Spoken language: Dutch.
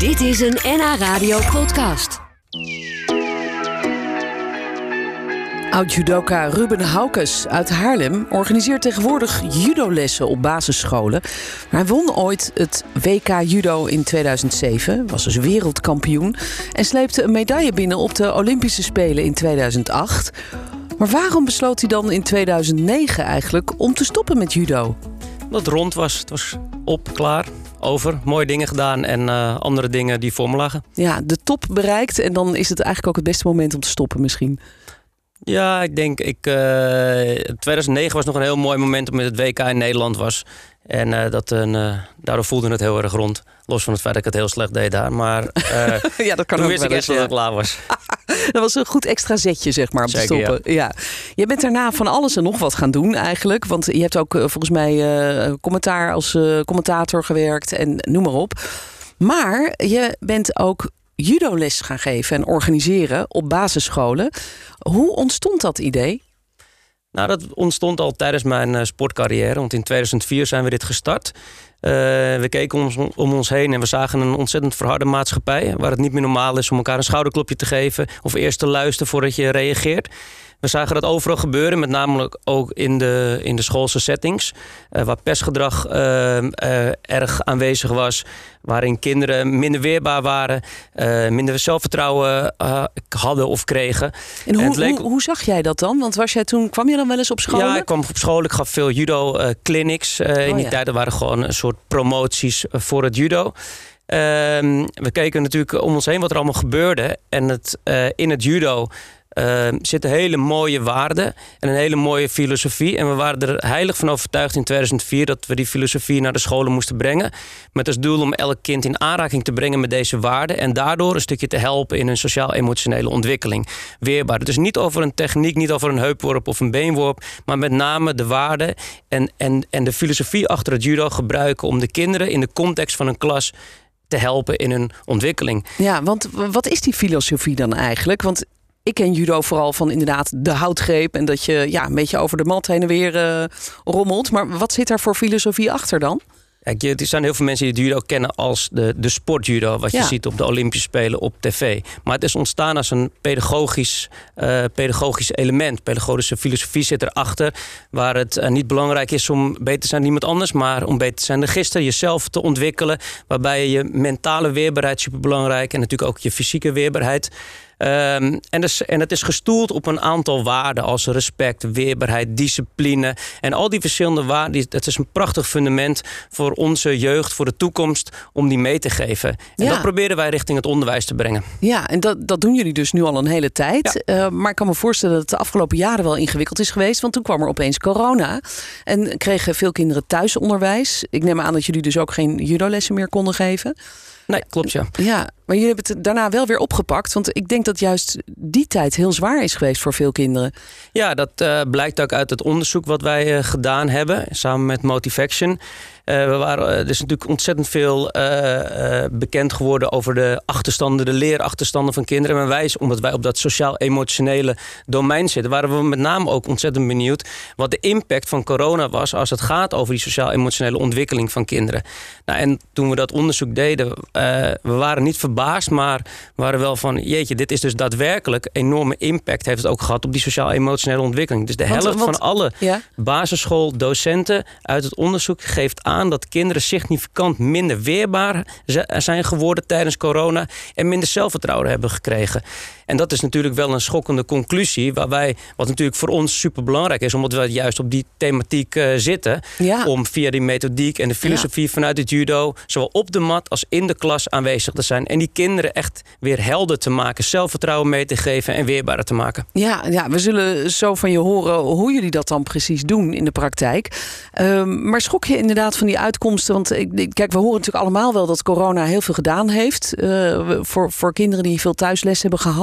Dit is een NH Radio podcast. Oud-judoka Ruben Haukes uit Haarlem organiseert tegenwoordig judolessen op basisscholen. Hij won ooit het WK Judo in 2007, was dus wereldkampioen... en sleepte een medaille binnen op de Olympische Spelen in 2008. Maar waarom besloot hij dan in 2009 eigenlijk om te stoppen met judo? Dat het rond was. Het was op, klaar, over. Mooie dingen gedaan en uh, andere dingen die voor me lagen. Ja, de top bereikt en dan is het eigenlijk ook het beste moment om te stoppen misschien. Ja, ik denk, ik, uh, 2009 was nog een heel mooi moment omdat het WK in Nederland was. En uh, dat, uh, daardoor voelde het heel erg rond. Los van het feit dat ik het heel slecht deed daar. Maar ja, dat kan toen ook wist ik echt ja. dat ik klaar was. dat was een goed extra zetje, zeg maar, om Zeker, te stoppen. Ja. Je bent daarna van alles en nog wat gaan doen eigenlijk. Want je hebt ook volgens mij commentaar als commentator gewerkt en noem maar op. Maar je bent ook judoles gaan geven en organiseren op basisscholen. Hoe ontstond dat idee? Nou, dat ontstond al tijdens mijn uh, sportcarrière. Want in 2004 zijn we dit gestart. Uh, we keken om, om, ons heen en we zagen een ontzettend verharde maatschappij. Waar het niet meer normaal is om elkaar een schouderklopje te geven. Of eerst te luisteren voordat je reageert. We zagen dat overal gebeuren, met name ook in de, in de schoolse settings. Uh, waar pestgedrag uh, uh, erg aanwezig was. Waarin kinderen minder weerbaar waren. minder zelfvertrouwen hadden of kregen. En, hoe, en leek... hoe, hoe, zag jij dat dan? Want was jij toen, kwam je dan wel eens op school? Ja, ik kwam op school. Ik gaf veel judo-clinics. oh, in die ja. tijd waren gewoon een soort promoties voor het judo. Uh, we keken natuurlijk om ons heen wat er allemaal gebeurde. En het, uh, in het judo uh, zitten hele mooie waarden en een hele mooie filosofie. En we waren er heilig van overtuigd in 2004 dat we die filosofie naar de scholen moesten brengen. Met als doel om elk kind in aanraking te brengen met deze waarden. En daardoor een stukje te helpen in hun sociaal-emotionele ontwikkeling. Weerbaar. Dus niet over een techniek, niet over een heupworp of een beenworp. Maar met name de waarden en, en, en de filosofie achter het judo gebruiken om de kinderen in de context van een klas te helpen in hun ontwikkeling. Ja, want wat is die filosofie dan eigenlijk? Want ik ken judo vooral van inderdaad de houtgreep en dat je ja, een beetje over de mat heen en weer uh, rommelt. Maar wat zit daar voor filosofie achter dan? Kijk, er zijn heel veel mensen die judo kennen als de, de sportjudo, wat je Ja. ziet op de Olympische Spelen op tv. Maar het is ontstaan als een pedagogisch, eh, pedagogisch element. Pedagogische filosofie zit erachter, waar het eh, niet belangrijk is om beter te zijn dan iemand anders, maar om beter te zijn dan gisteren, jezelf te ontwikkelen, waarbij je je mentale weerbaarheid superbelangrijk en natuurlijk ook je fysieke weerbaarheid. Ehm, en, dus, en het is gestoeld op een aantal waarden als respect, weerbaarheid, discipline. En al die verschillende waarden, het is een prachtig fundament voor onze jeugd, voor de toekomst, om die mee te geven. En Ja. dat proberen wij richting het onderwijs te brengen. Ja, en dat, dat doen jullie dus nu al een hele tijd. Eh, maar ik kan me voorstellen dat het de afgelopen jaren wel ingewikkeld is geweest. Want toen kwam er opeens corona. En kregen veel kinderen thuisonderwijs. Ik neem aan dat jullie dus ook geen judolessen meer konden geven. Nee, klopt ja. Ja, maar jullie hebben het daarna wel weer opgepakt. Want ik denk dat juist die tijd heel zwaar is geweest voor veel kinderen. Ja, dat eh, blijkt ook uit het onderzoek wat wij eh, gedaan hebben, samen met Motivaction. Eh, we waren, er is natuurlijk ontzettend veel bekend geworden over de achterstanden, de leerachterstanden van kinderen. Maar wij, omdat wij op dat sociaal-emotionele domein zitten, waren we met name ook ontzettend benieuwd wat de impact van corona was als het gaat over die sociaal-emotionele ontwikkeling van kinderen. Nou, en toen we dat onderzoek deden, we waren niet verbaasd, maar we waren wel van, jeetje, dit is dus daadwerkelijk enorme impact heeft het ook gehad op die sociaal-emotionele ontwikkeling. Dus de Want- helft want- van alle Ja? basisschooldocenten uit het onderzoek geeft aan dat kinderen significant minder weerbaar zijn geworden tijdens corona en minder zelfvertrouwen hebben gekregen. En dat is natuurlijk wel een schokkende conclusie, waar wij, wat natuurlijk voor ons super belangrijk is, omdat we juist op die thematiek eh, zitten, Ja. om via die methodiek en de filosofie vanuit het judo, zowel op de mat als in de klas aanwezig te zijn. En die kinderen echt weer helder te maken, zelfvertrouwen mee te geven en weerbaarder te maken. Ja, ja, we zullen zo van je horen hoe jullie dat dan precies doen in de praktijk. Ehm, maar schrok je inderdaad van die uitkomsten? Want ik, ik- kijk, we horen natuurlijk allemaal wel dat corona heel veel gedaan heeft eh, voor, voor kinderen die veel thuisles hebben gehad.